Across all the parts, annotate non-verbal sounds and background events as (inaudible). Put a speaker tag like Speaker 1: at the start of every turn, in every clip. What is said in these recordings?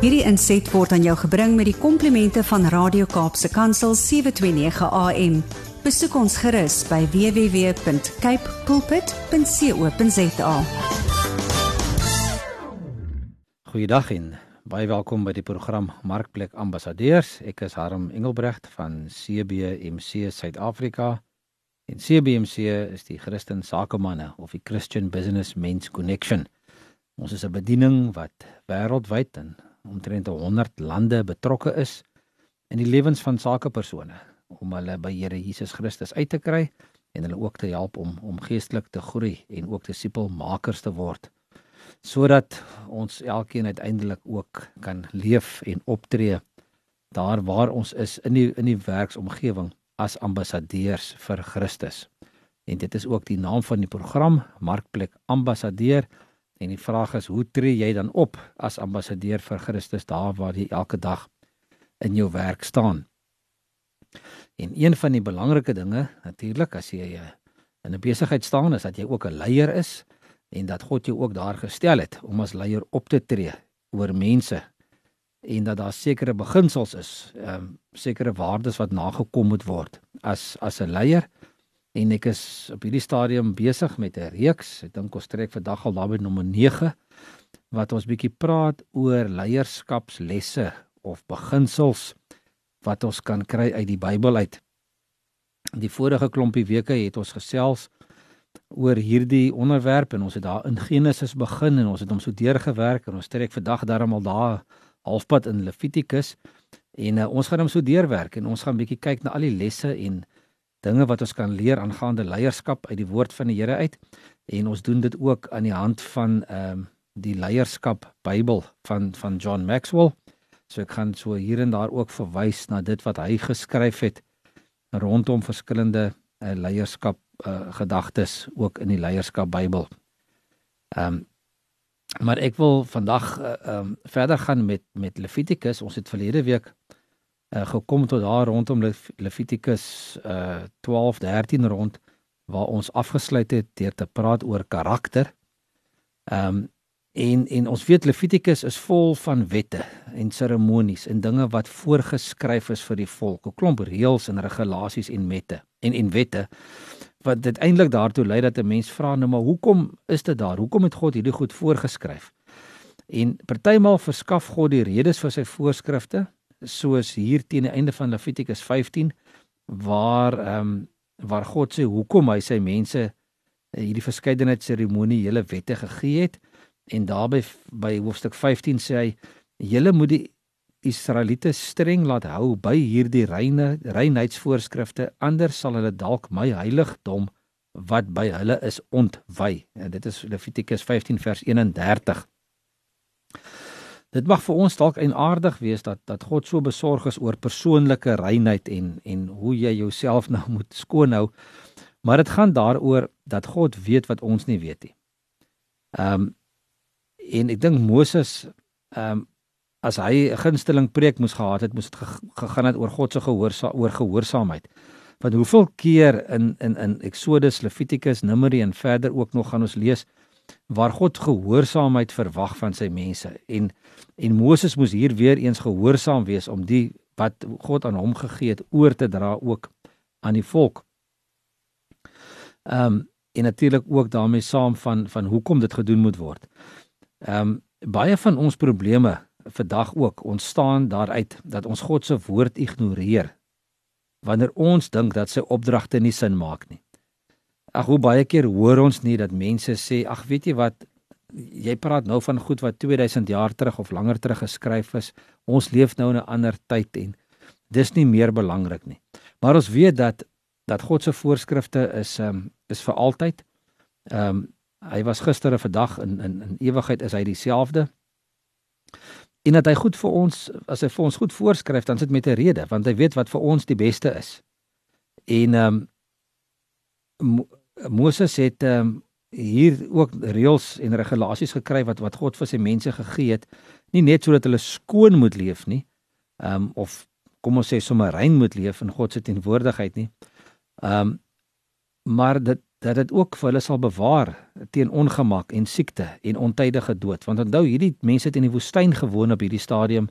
Speaker 1: Hierdie inset word aan jou gebring met die komplimente van Radio Kaapse Kansel 729 AM. Besoek ons gerus by www.cape pulpit.co.za.
Speaker 2: Goeiedag en baie welkom by die program Markplek Ambassadeurs. Ek is Harm Engelbrecht van CBMC Suid-Afrika. En CBMC is die Christen Sakemanne of die Christian Business Men's Connection. Ons is 'n bediening wat wêreldwyd in omtrent 100 lande betrokke is in die lewens van sakepersone om hulle by Here Jesus Christus uit te kry en hulle ook te help om om geestelik te groei en ook disipelmakers te word sodat ons elkeen uiteindelik ook kan leef en optree daar waar ons is in die in die werksomgewing as ambassadeurs vir Christus. En dit is ook die naam van die program Markplek Ambassadeur en die vraag is hoe tree jy dan op as ambassadeur vir Christus daar waar jy elke dag in jou werk staan? En een van die belangrike dinge natuurlik as jy eh, in 'n besigheid staan is dat jy ook 'n leier is en dat God jou ook daar gestel het om as leier op te tree oor mense en dat daar sekere beginsels is, ehm um, sekere waardes wat nagekom moet word as as 'n leier en ek is op hierdie stadium besig met 'n reeks. Ek dink ons trek vandag al daarby nommer 9 wat ons bietjie praat oor leierskapslesse of beginsels wat ons kan kry uit die Bybel uit. Die vorige klompie weke het ons gesels oor hierdie onderwerp en ons het daar in Genesis begin en ons het hom so deurgewerk en ons trek vandag daarom daar halfpad in Levitikus en uh, ons gaan hom so deurwerk en ons gaan bietjie kyk na al die lesse en dinge wat ons kan leer aangaande leierskap uit die woord van die Here uit en ons doen dit ook aan die hand van ehm um, die leierskap Bybel van van John Maxwell. So ek gaan so hier en daar ook verwys na dit wat hy geskryf het rondom verskillende uh, leierskap uh, gedagtes ook in die leierskap Bybel. Ehm um, Maar ek wil vandag ehm uh, um, verder gaan met met Levitikus. Ons het verlede week uh, gekom tot daar rondom Le Levitikus uh 12 13 rond waar ons afgesluit het deur te praat oor karakter. Ehm um, en en ons weet Levitikus is vol van wette en seremonies en dinge wat voorgeskryf is vir die volk, 'n klomp reëls en regulasies en wette en en wette wat dit eintlik daartoe lei dat 'n mens vra nou maar hoekom is dit daar? Hoekom het God hierdie goed voorgeskryf? En partymal verskaf God die redes vir sy voorskrifte, soos hier teen die einde van Levitikus 15 waar ehm um, waar God sê hoekom hy sy mense eh, hierdie verskeidenheid seremoniele wette gegee het en daarby by hoofstuk 15 sê hy julle moet die Israeliete streng laat hou by hierdie reine reinheidsvoorskrifte anders sal hulle dalk my heiligdom wat by hulle is ontwy. En dit is Levitikus 15 vers 31. Dit mag vir ons dalk eienaardig wees dat dat God so besorg is oor persoonlike reinheid en en hoe jy jouself nou (laughs) moet skoon hou. Maar dit gaan daaroor dat God weet wat ons nie weet nie. Ehm um, en ek dink Moses ehm um, as hy 'n gunsteling preek moes gehad het, moes dit gegaan het oor God se gehoorsa oor gehoorsaamheid. Want hoeveel keer in in in Exodus, Levitikus, Numeri en verder ook nog gaan ons lees waar God gehoorsaamheid verwag van sy mense en en Moses moes hier weer eens gehoorsaam wees om die wat God aan hom gegee het oor te dra ook aan die volk. Ehm um, en natuurlik ook daarmee saam van van hoekom dit gedoen moet word. Ehm um, baie van ons probleme vandag ook ontstaan daaruit dat ons God se woord ignoreer wanneer ons dink dat sy opdragte nie sin maak nie. Ag hoe baie keer hoor ons nie dat mense sê ag weet jy wat jy praat nou van goed wat 2000 jaar terug of langer terug geskryf is. Ons leef nou in 'n ander tyd en dis nie meer belangrik nie. Maar ons weet dat dat God se voorskrifte is ehm um, is vir altyd. Ehm um, hy was gister en vandag in in in ewigheid is hy dieselfde en dat hy goed vir ons as hy vir ons goed voorskryf dan sit met 'n rede want hy weet wat vir ons die beste is. En ehm um, Moses het ehm um, hier ook reëls en regulasies gekry wat wat God vir sy mense gegee het, nie net sodat hulle skoon moet leef nie, ehm um, of kom ons sê sommer rein moet leef in God se teenwoordigheid nie. Ehm um, maar dit dat dit ook vir hulle sal bewaar teen ongemak en siekte en ontydige dood. Want onthou hierdie mense het in die woestyn gewoon op hierdie stadium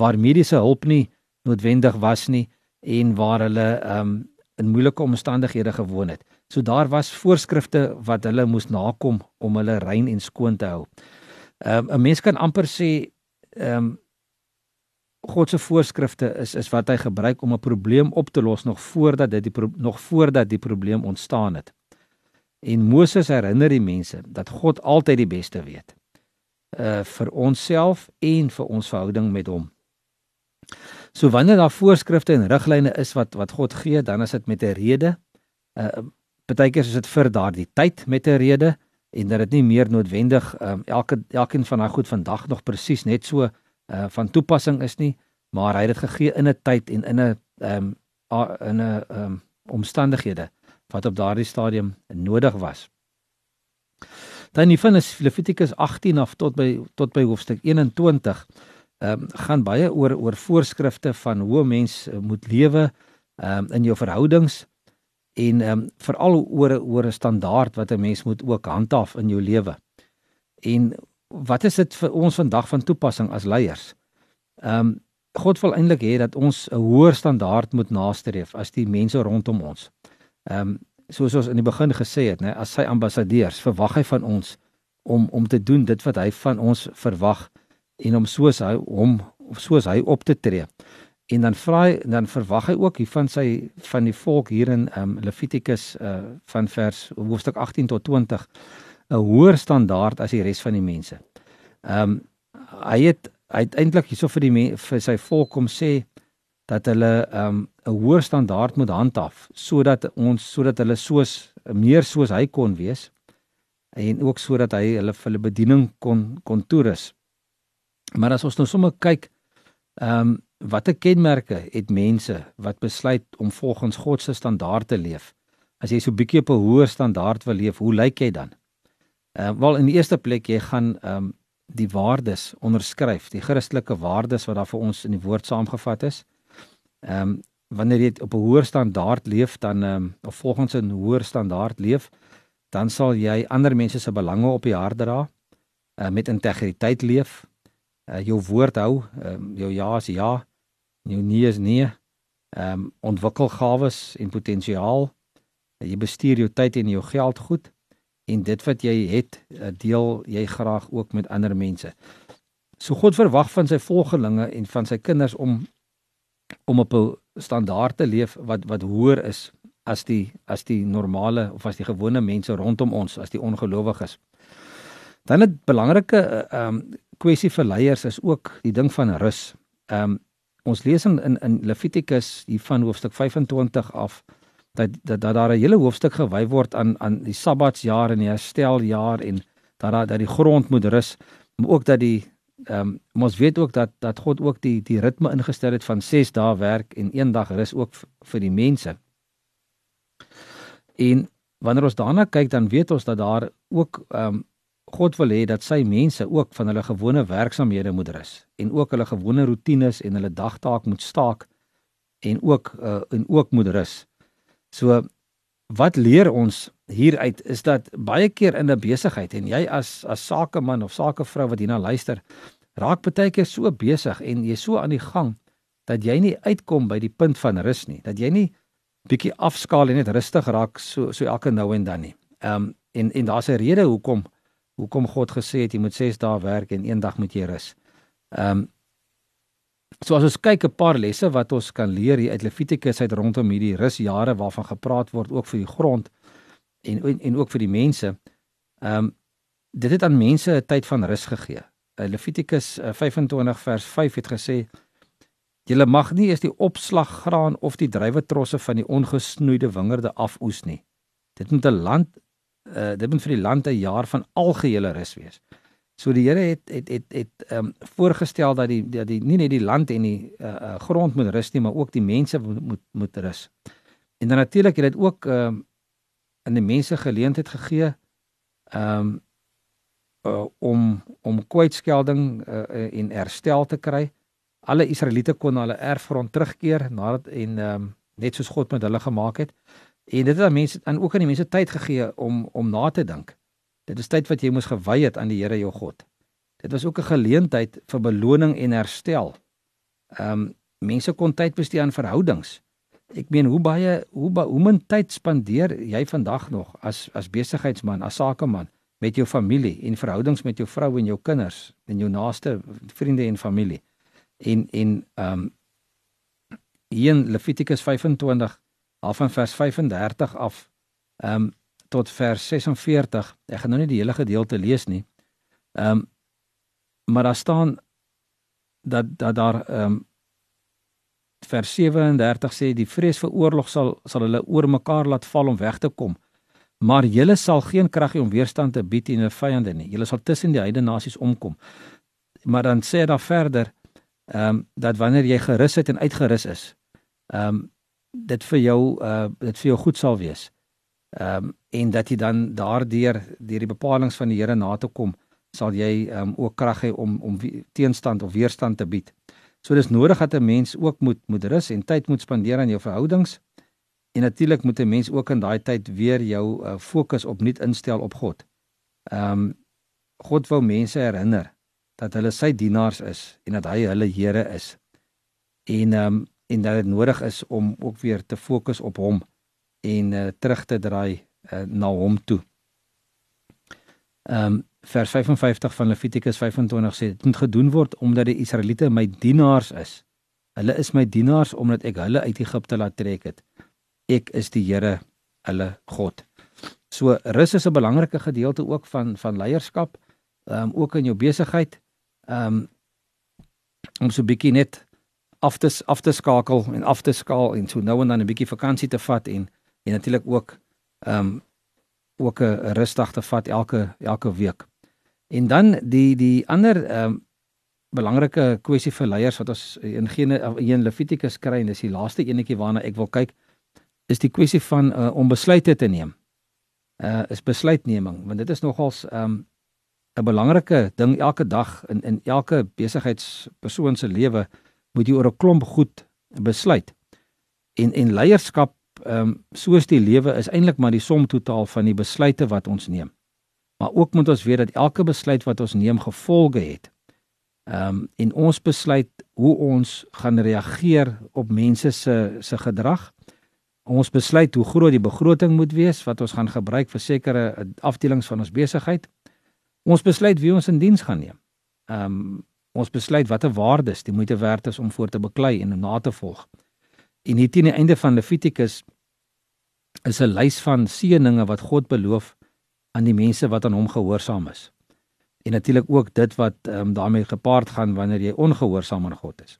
Speaker 2: waar mediese hulp nie noodwendig was nie en waar hulle um in moeilike omstandighede gewoon het. So daar was voorskrifte wat hulle moes nakom om hulle rein en skoon te hou. Um 'n mens kan amper sê um God se voorskrifte is is wat hy gebruik om 'n probleem op te los nog voordat dit die nog voordat die probleem ontstaan het. En Moses herinner die mense dat God altyd die beste weet. Uh vir onsself en vir ons verhouding met hom. So wanneer daar voorskrifte en riglyne is wat wat God gee, dan is dit met 'n rede. Uh partykeer is dit vir daardie tyd met 'n rede en dat dit nie meer noodwendig um, elke elkeen van daai goed vandag nog presies net so uh van toepassing is nie, maar hy het dit gegee in 'n tyd en in 'n um in 'n um omstandighede wat op daardie stadium nodig was. Dan in Levitikus 18 af tot by tot by hoofstuk 21 ehm um, gaan baie oor oor voorskrifte van hoe mens moet lewe ehm um, in jou verhoudings en ehm um, veral oor oor 'n standaard wat 'n mens moet ook handhaaf in jou lewe. En wat is dit vir ons vandag van toepassing as leiers? Ehm um, God wil eintlik hê dat ons 'n hoër standaard moet nastreef as die mense rondom ons. Ehm um, soos ons in die begin gesê het, né, as sy ambassadeurs, verwag hy van ons om om te doen dit wat hy van ons verwag en om soos hy hom soos hy op te tree. En dan vra hy dan verwag hy ook hier van sy van die volk hier in um, Levitikus uh, van vers hoofstuk 18 tot 20 'n hoër standaard as die res van die mense. Ehm um, hy het uiteindelik hierso vir die vir sy volk kom sê dat hulle ehm, 'n um, hoër standaard moet handhaaf sodat ons sodat hulle soos meer soos hy kon wees en ook sodat hy hulle vir hulle bediening kon kon toerus. Maar as ons nou sommer kyk ehm um, watter kenmerke het mense wat besluit om volgens God se standaard te leef? As jy so bietjie op 'n hoër standaard wil leef, hoe lyk jy dan? Ehm uh, wel in die eerste plek jy gaan ehm um, die waardes onderskryf, die Christelike waardes wat daar vir ons in die woord saamgevat is. Ehm um, wanneer jy op 'n hoër standaard leef dan ehm um, of volgens 'n hoër standaard leef, dan sal jy ander mense se belange op die hart dra, uh, met integriteit leef, uh, jou woord hou, um, jou ja is ja, jou nee is nee. Ehm um, ontwikkel gawes en potensiaal. Uh, jy bestuur jou tyd en jou geld goed en dit wat jy het, uh, deel jy graag ook met ander mense. So God verwag van sy volgelinge en van sy kinders om om op 'n standaard te leef wat wat hoër is as die as die normale of as die gewone mense rondom ons as die ongelowiges. Dan 'n belangrike ehm um, kwessie vir leiers is ook die ding van rus. Ehm um, ons lees in in, in Levitikus hier van hoofstuk 25 af dat dat, dat daar 'n hele hoofstuk gewy word aan aan die Sabbatsjaar en die hersteljaar en dat daar dat die grond moet rus, maar ook dat die ehm um, ons weet ook dat dat God ook die die ritme ingestel het van 6 dae werk en 1 dag rus ook vir die mense. En wanneer ons daarna kyk dan weet ons dat daar ook ehm um, God wil hê dat sy mense ook van hulle gewone werksamehede moet rus en ook hulle gewone rotines en hulle dagtaak moet staak en ook uh, en ook moet rus. So wat leer ons hieruit is dat baie keer in 'n besigheid en jy as as sakeman of sakevrou wat hierna luister, raak baie keer so besig en jy so aan die gang dat jy nie uitkom by die punt van rus nie, dat jy nie bietjie afskaal en net rustig raak so so elke nou en dan nie. Ehm um, en en daar's 'n rede hoekom hoekom God gesê het jy moet 6 dae werk en een dag moet jy rus. Ehm um, so as ons kyk 'n paar lesse wat ons kan leer hier uit Levitikus uit rondom hierdie rusjare waarvan gepraat word ook vir die grond en en, en ook vir die mense. Ehm um, dit het aan mense 'n tyd van rus gegee. Uh, Levitikus uh, 25 vers 5 het gesê Julle mag nie eens die opslaggraan of die druiwetrosse van die ongesnoeide wingerde afoes nie. Dit moet 'n land uh dit moet vir die land 'n jaar van algehele rus wees. So die Here het het het het ehm um, voorgestel dat die dat die nie net die land en die uh, uh grond moet rus nie, maar ook die mense moet moet, moet rus. En dan natuurlik het dit ook ehm um, aan die mense geleentheid gegee ehm um, uh, om om kwytskelding uh, en herstel te kry alle Israeliete kon na hulle erfgrond terugkeer nadat en ehm um, net soos God met hulle gemaak het. En dit het aan mense aan ook aan die mense tyd gegee om om na te dink. Dit is tyd wat jy moes gewy het aan die Here jou God. Dit was ook 'n geleentheid vir beloning en herstel. Ehm um, mense kon tyd bestee aan verhoudings. Ek meen hoe baie hoe ba, hoe min tyd spandeer jy vandag nog as as besigheidsman, as sakeman met jou familie en verhoudings met jou vrou en jou kinders en jou naaste vriende en familie. En en ehm um, hier in Levitikus 25 af van vers 35 af ehm um, tot vers 46. Ek gaan nou nie die hele gedeelte lees nie. Ehm um, maar daar staan dat dat daar ehm um, vers 37 sê die vrees vir oorlog sal sal hulle oor mekaar laat val om weg te kom. Maar julle sal geen krag hê om weerstand te bied teen 'n vyande nie. Julle sal tussen die heidene nasies omkom. Maar dan sê daar verder ehm um, dat wanneer jy gerus het en uitgerus is, ehm um, dit vir jou uh dit vir jou goed sal wees. Ehm um, en dat jy dan daardeur deur die bepalinge van die Here na te kom, sal jy ehm um, ook krag hê om om teenstand of weerstand te bied. So dis nodig dat 'n mens ook moet moet rus en tyd moet spandeer aan jou verhoudings. En natuurlik moet 'n mens ook in daai tyd weer jou uh, fokus opnuut instel op God. Ehm um, God wou mense herinner dat hulle sy dienaars is en dat hy hulle Here is. En ehm um, en dat dit nodig is om ook weer te fokus op hom en uh, terug te draai uh, na hom toe. Ehm um, vers 55 van Levitikus 25 sê dit moet gedoen word omdat die Israeliete my dienaars is. Hulle is my dienaars omdat ek hulle uit Egipte laat trek het. Ek is die Here, hulle God. So rus is 'n belangrike gedeelte ook van van leierskap, ehm um, ook in jou besigheid. Ehm um, om so 'n bietjie net af te af te skakel en af te skaal en so nou en dan 'n bietjie vakansie te vat en en natuurlik ook ehm um, ook 'n rusdag te vat elke elke week. En dan die die ander ehm um, belangrike kwessie vir leiers wat ons in gene in Levitikus kry en dis die laaste enetjie waarna ek wil kyk is die kwessie van uh, om besluite te neem. Uh is besluitneming want dit is nogals ehm um, 'n belangrike ding elke dag in in elke besigheidspersoon se lewe moet jy oor 'n klomp goed besluit. En en leierskap ehm um, soos die lewe is eintlik maar die som totaal van die besluite wat ons neem. Maar ook moet ons weet dat elke besluit wat ons neem gevolge het. Ehm um, en ons besluit hoe ons gaan reageer op mense se se gedrag. Ons besluit hoe groot die begroting moet wees wat ons gaan gebruik vir sekere afdelings van ons besigheid. Ons besluit wie ons in diens gaan neem. Ehm um, ons besluit watter waardes die moeite werd is om voor te beklei en na te volg. En hier teen die einde van Levitikus is 'n lys van seëninge wat God beloof aan die mense wat aan hom gehoorsaam is. En natuurlik ook dit wat um, daarmee gepaard gaan wanneer jy ongehoorsaam aan God is.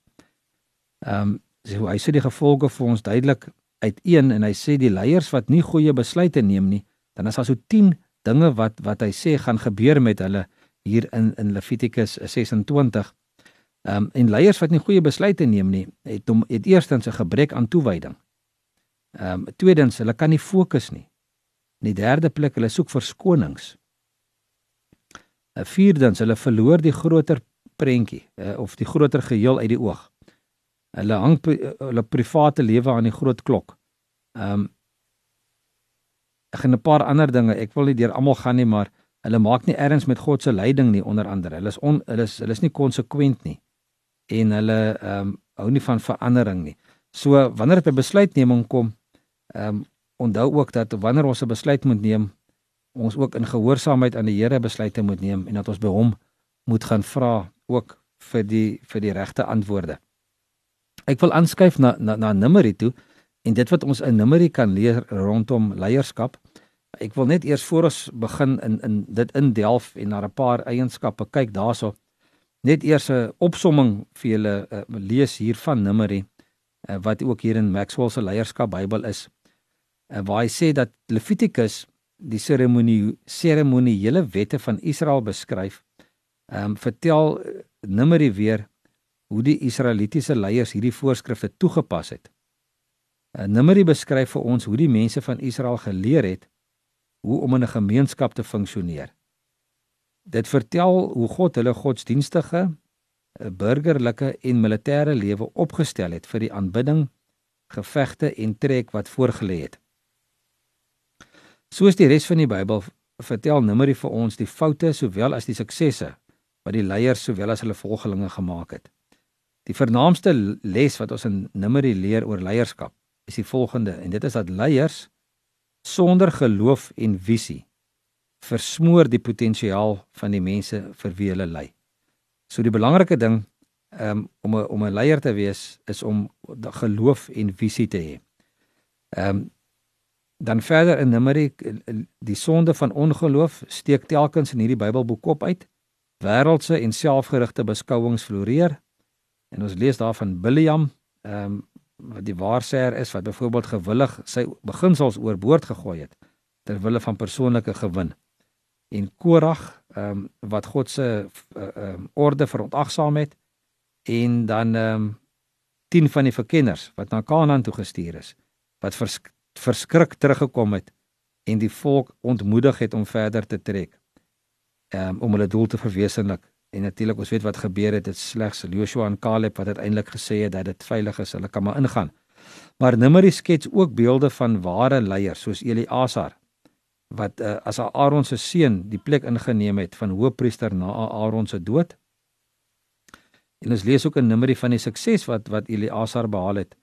Speaker 2: Ehm um, so hy sê die gevolge vir ons duidelik uiteen en hy sê die leiers wat nie goeie besluite neem nie, dan is daar so 10 dinge wat wat hy sê gaan gebeur met hulle hier in in Levitikus 26. Ehm um, en leiers wat nie goeie besluite neem nie, het hom het eerstens 'n gebrek aan toewyding. Ehm um, tweedens, hulle kan nie fokus nie. In die derde plek, hulle soek verskonings. uh, Vierdens, hulle verloor die groter prentjie uh, of die groter geheel uit die oog. Hulle hang hulle private lewe aan die groot klok. Ehm um, ek gaan 'n paar ander dinge, ek wil nie deur almal gaan nie, maar Hulle maak nie erns met God se leiding nie onder andere. Hulle is on, hulle is hulle is nie konsekwent nie. En hulle ehm um, hou nie van verandering nie. So wanneer dit by besluitneming kom, ehm um, onthou ook dat wanneer ons 'n besluit moet neem, ons ook in gehoorsaamheid aan die Here besluite moet neem en dat ons by hom moet gaan vra ook vir die vir die regte antwoorde. Ek wil aanskuif na na na Numeri toe en dit wat ons in Numeri kan leer rondom leierskap. Ek wil net eers voor ons begin in in dit indelf en na 'n paar eienskappe kyk daarso. Net eers 'n opsomming vir julle uh, lees hier van Numeri uh, wat ook hier in Maxwell se leierskap Bybel is. Uh, waar hy sê dat Levitikus die seremonie seremoniele wette van Israel beskryf. Ehm um, vertel Numeri weer hoe die Israelitiese leiers hierdie voorskrifte toegepas het. Uh, Numeri beskryf vir ons hoe die mense van Israel geleer het hoe om in 'n gemeenskap te funksioneer. Dit vertel hoe God hulle godsdienstige, eh, burgerlike en militêre lewe opgestel het vir die aanbidding, gevegte en trek wat voorgelê het. Soos die res van die Bybel vertel Numeri vir ons die foute sowel as die suksesse wat die leiers sowel as hulle volgelinge gemaak het. Die vernaamste les wat ons in Numeri leer oor leierskap is die volgende en dit is dat leiers sonder geloof en visie versmoor die potensiaal van die mense vir wie hulle lei. So die belangrike ding um, om 'n om 'n leier te wees is om geloof en visie te hê. Ehm um, dan verder in Numeri die sonde van ongeloof steek telkens in hierdie Bybelboek op uit. Wêreldse en selfgerigte beskouings floreer. En ons lees daarvan Biliam, ehm um, wat die waarsêer is wat byvoorbeeld gewillig sy beginsels oorboord gegooi het ter wille van persoonlike gewin. En Korag, ehm um, wat God se ehm uh, um, orde verontagsaam het en dan ehm um, 10 van die verkenners wat na Kanaan toe gestuur is wat vers, verskrik teruggekom het en die volk ontmoedig het om verder te trek. Ehm um, om hulle doel te verwesenlik. En natuurlik ons weet wat gebeur het, dit slegs Joshua en Caleb wat uiteindelik gesê het dat dit veilig is, hulle kan maar ingaan. Maar Numeri skets ook beelde van ware leiers soos Eliasar wat uh, as Aaron se seun die plek ingeneem het van hoofpriester na Aaron se dood. En ons lees ook in Numeri van die sukses wat wat Eliasar behaal het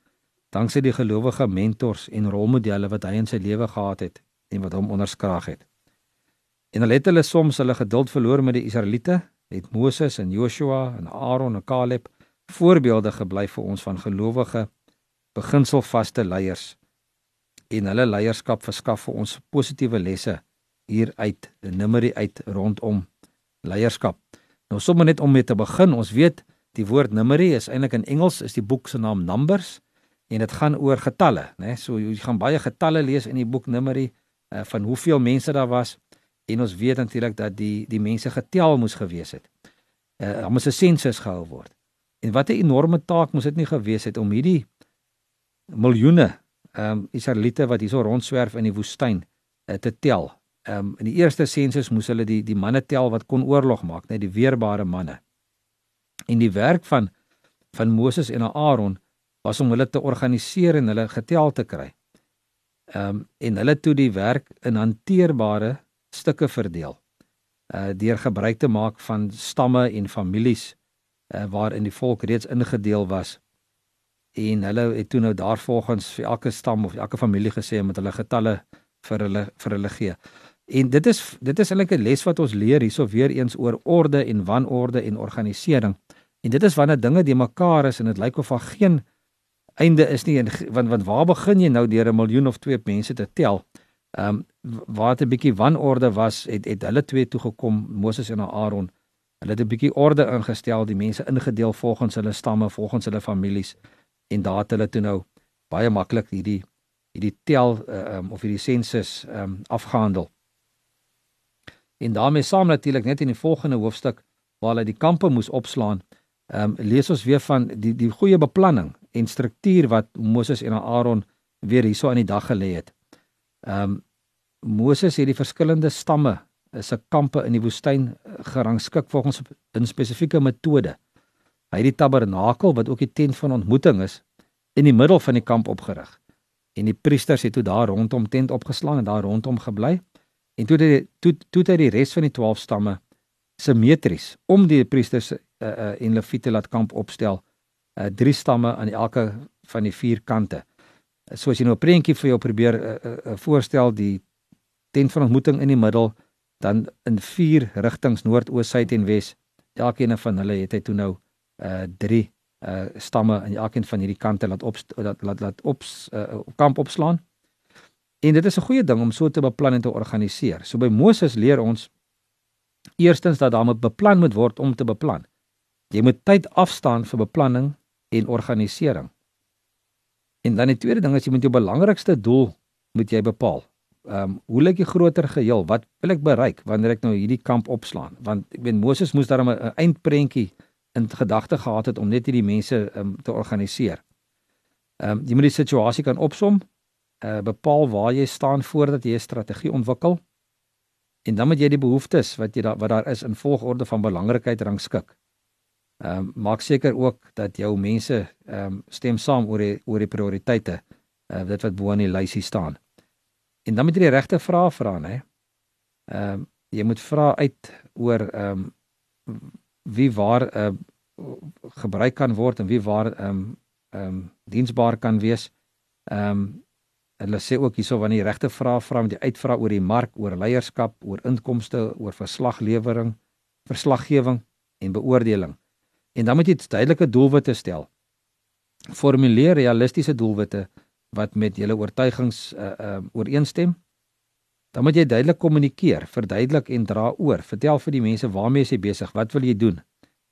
Speaker 2: danksy die gelowige mentors en rolmodelle wat hy in sy lewe gehad het en wat hom onderskraag het. En hulle het hulle soms hulle geduld verloor met die Israeliete, het Moses en Joshua en Aaron en Caleb voorbeelde gebly vir ons van gelowige beginselvaste leiers. En hulle leierskap verskaf vir ons positiewe lesse hier uit, Numeri uit rondom leierskap. Nou sommer net om mee te begin, ons weet die woord Numeri is eintlik in Engels is die boek se naam Numbers en dit gaan oor getalle, né? So jy gaan baie getalle lees in die boek Numeri uh, van hoeveel mense daar was en ons weet natuurlik dat die die mense getel moes gewees het. Uh, daar moes 'n sensus gehou word. En wat 'n enorme taak moes dit nie gewees het om hierdie miljoene ehm um, Israeliete wat hierso rondswerf in die woestyn uh, te tel. Ehm um, in die eerste sensus moes hulle die die manne tel wat kon oorlog maak, net die weerbare manne. En die werk van van Moses en Aaron was om hulle te organiseer en hulle getel te kry. Ehm um, en hulle toe die werk in hanteerbare stukke verdeel. Uh deur gebruik te maak van stamme en families uh waarin die volk reeds ingedeel was. En hulle het toe nou daarvolgens vir elke stam of elke familie gesê met hulle getalle vir hulle vir hulle gee. En dit is dit is eintlik 'n les wat ons leer hierso weer eens oor orde en wanorde en organisering. En dit is wanneer dinge de mekaar is en dit lyk of daar geen einde is nie en want want waar begin jy nou deur 'n miljoen of twee mense te tel? Ehm um, waar dit 'n bietjie wanorde was, het het hulle twee toe gekom, Moses en Aaron. Hulle het 'n bietjie orde ingestel, die mense ingedeel volgens hulle stamme, volgens hulle families en daar het hulle toe nou baie maklik hierdie hierdie tel ehm um, of hierdie sensus um, afgehandel. En daarmee saam natuurlik net in die volgende hoofstuk waar hulle die kampe moes opslaan, ehm um, lees ons weer van die die goeie beplanning en struktuur wat Moses en Aaron weer hierso aan die dag gelê het. Ehm um, Moses het die verskillende stamme se kampe in die woestyn eh, gerangskik volgens 'n spesifieke metode. Hy het die tabernakel wat ook die tent van ontmoeting is in die middel van die kamp opgerig. En die priesters het toe daar rondom tent opgeslaan en daar rondom gebly. En toe het toe toe het die res van die 12 stamme simmetries om die priesters uh, uh, en leviete laat kamp opstel uh, drie stamme aan elke van die vier kante. So as jy nou 'n prentjie vir jou probeer uh, uh, voorstel die tent van ontmoeting in die middel dan in vier rigtings noord, oos, suid en wes. Elkeen van hulle het hy toe nou uh drie uh stamme aan elkeen van hierdie kante laat op laat laat laat op uh, kamp opslaan. En dit is 'n goeie ding om so te beplan en te organiseer. So by Moses leer ons eerstens dat daar moet beplan moet word om te beplan. Jy moet tyd afstaan vir beplanning en organisering. En dan die tweede ding is jy moet jou belangrikste doel moet jy bepaal. Ehm um, hoe lyk die groter geheel? Wat wil ek bereik wanneer ek nou hierdie kamp opslaan? Want ek weet Moses moes daarmee 'n eindprentjie in gedagte gehad het om net hierdie mense um, te organiseer. Ehm um, jy moet die situasie kan opsom, uh bepaal waar jy staan voordat jy 'n strategie ontwikkel. En dan moet jy die behoeftes wat jy daar wat daar is in volgorde van belangrikheid rangskik. Ehm um, maak seker ook dat jou mense ehm um, stem saam oor die oor die prioriteite uh, dit wat bo aan die lysie staan. En dan moet jy die regte vrae vra, né? Ehm um, jy moet vra uit oor ehm um, wie waar uh, gebruik kan word en wie waar ehm um, ehm um, diensbaar kan wees. Ehm um, hulle sê ook hierso wanneer jy regte vrae vra, moet jy uitvra oor die mark, oor leierskap, oor inkomste, oor verslaglewering, verslaggewing en beoordeling. En dan moet jy duidelike doelwitte stel. Formuleer realistiese doelwitte wat met julle oortuigings uh uh ooreenstem. Dan moet jy duidelik kommunikeer, verduidelik en dra oor. Vertel vir die mense waarmee jy besig, wat wil jy doen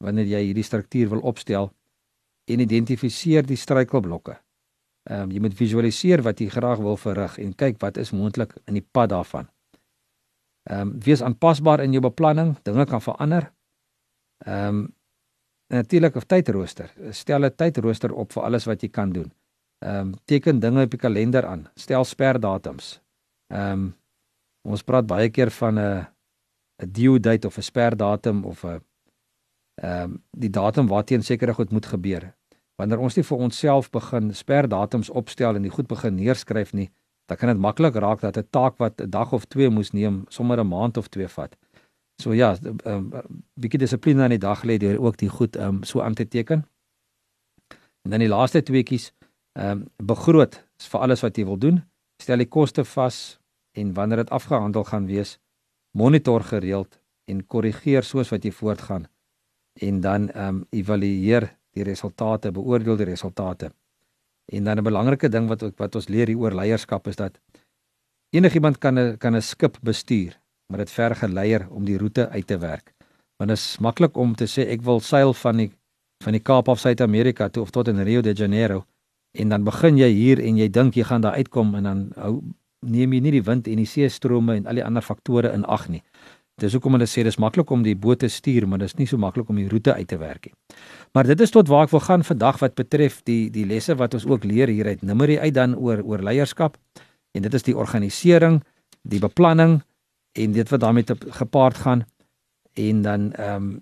Speaker 2: wanneer jy hierdie struktuur wil opstel en identifiseer die struikelblokke. Ehm um, jy moet visualiseer wat jy graag wil verrig en kyk wat is moontlik in die pad daarvan. Ehm um, wees aanpasbaar in jou beplanning, dinge kan verander. Ehm um, natuurlik 'n tydrooster. Stel 'n tydrooster op vir alles wat jy kan doen. Ehm um, teken dinge op die kalender aan. Stel sperdatums. Ehm um, ons praat baie keer van 'n 'n due date of 'n sperdatum of 'n ehm um, die datum waarteen sekere goed moet gebeur. Wanneer ons nie vir onsself begin sperdatums opstel en die goed begin neerskryf nie, dan kan dit maklik raak dat 'n taak wat 'n dag of 2 moes neem, sommer 'n maand of 2 vat. So ja, 'n um, bietjie dissipline aan die dag lê deur ook die goed um, so aan te teken. En dan die laaste tweeetjies, ehm um, begroot vir alles wat jy wil doen. Stel die koste vas en wanneer dit afgehandel gaan wees, monitor gereeld en korrigeer soos wat jy voortgaan. En dan ehm um, evalueer die resultate, beoordeel die resultate. En dan 'n belangrike ding wat wat ons leer hier oor leierskap is dat enigiemand kan 'n kan 'n skip bestuur, maar dit verg 'n leier om die roete uit te werk. Want dit is maklik om te sê ek wil seil van die van die Kaap af Suid-Amerika toe of tot in Rio de Janeiro en dan begin jy hier en jy dink jy gaan daar uitkom en dan hou neem jy nie die wind en die see strome en al die ander faktore in ag nie. Dis hoekom hulle sê dis maklik om die boot te stuur, maar dis nie so maklik om die roete uit te werk nie. Maar dit is tot waar ek wil gaan vandag wat betref die die lesse wat ons ook leer hier uit Numeri uit dan oor oor leierskap. En dit is die organisering, die beplanning en dit wat daarmee gepaard gaan. En dan ehm um,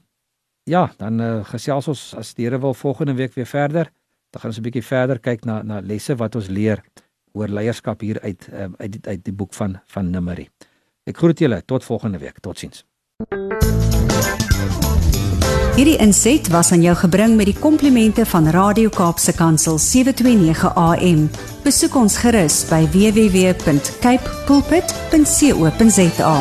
Speaker 2: ja, dan uh, gesels ons as die Here wil volgende week weer verder. Dan gaan ons 'n bietjie verder kyk na na lesse wat ons leer oor leierskap hier uit um, uit die, uit die boek van van Numeri. Ek groet julle tot volgende week. Totsiens.
Speaker 1: Hierdie inset was aan jou gebring met die komplimente van Radio Kaapse Kansel 729 AM. Besoek ons gerus by www.cape pulpit.co.za.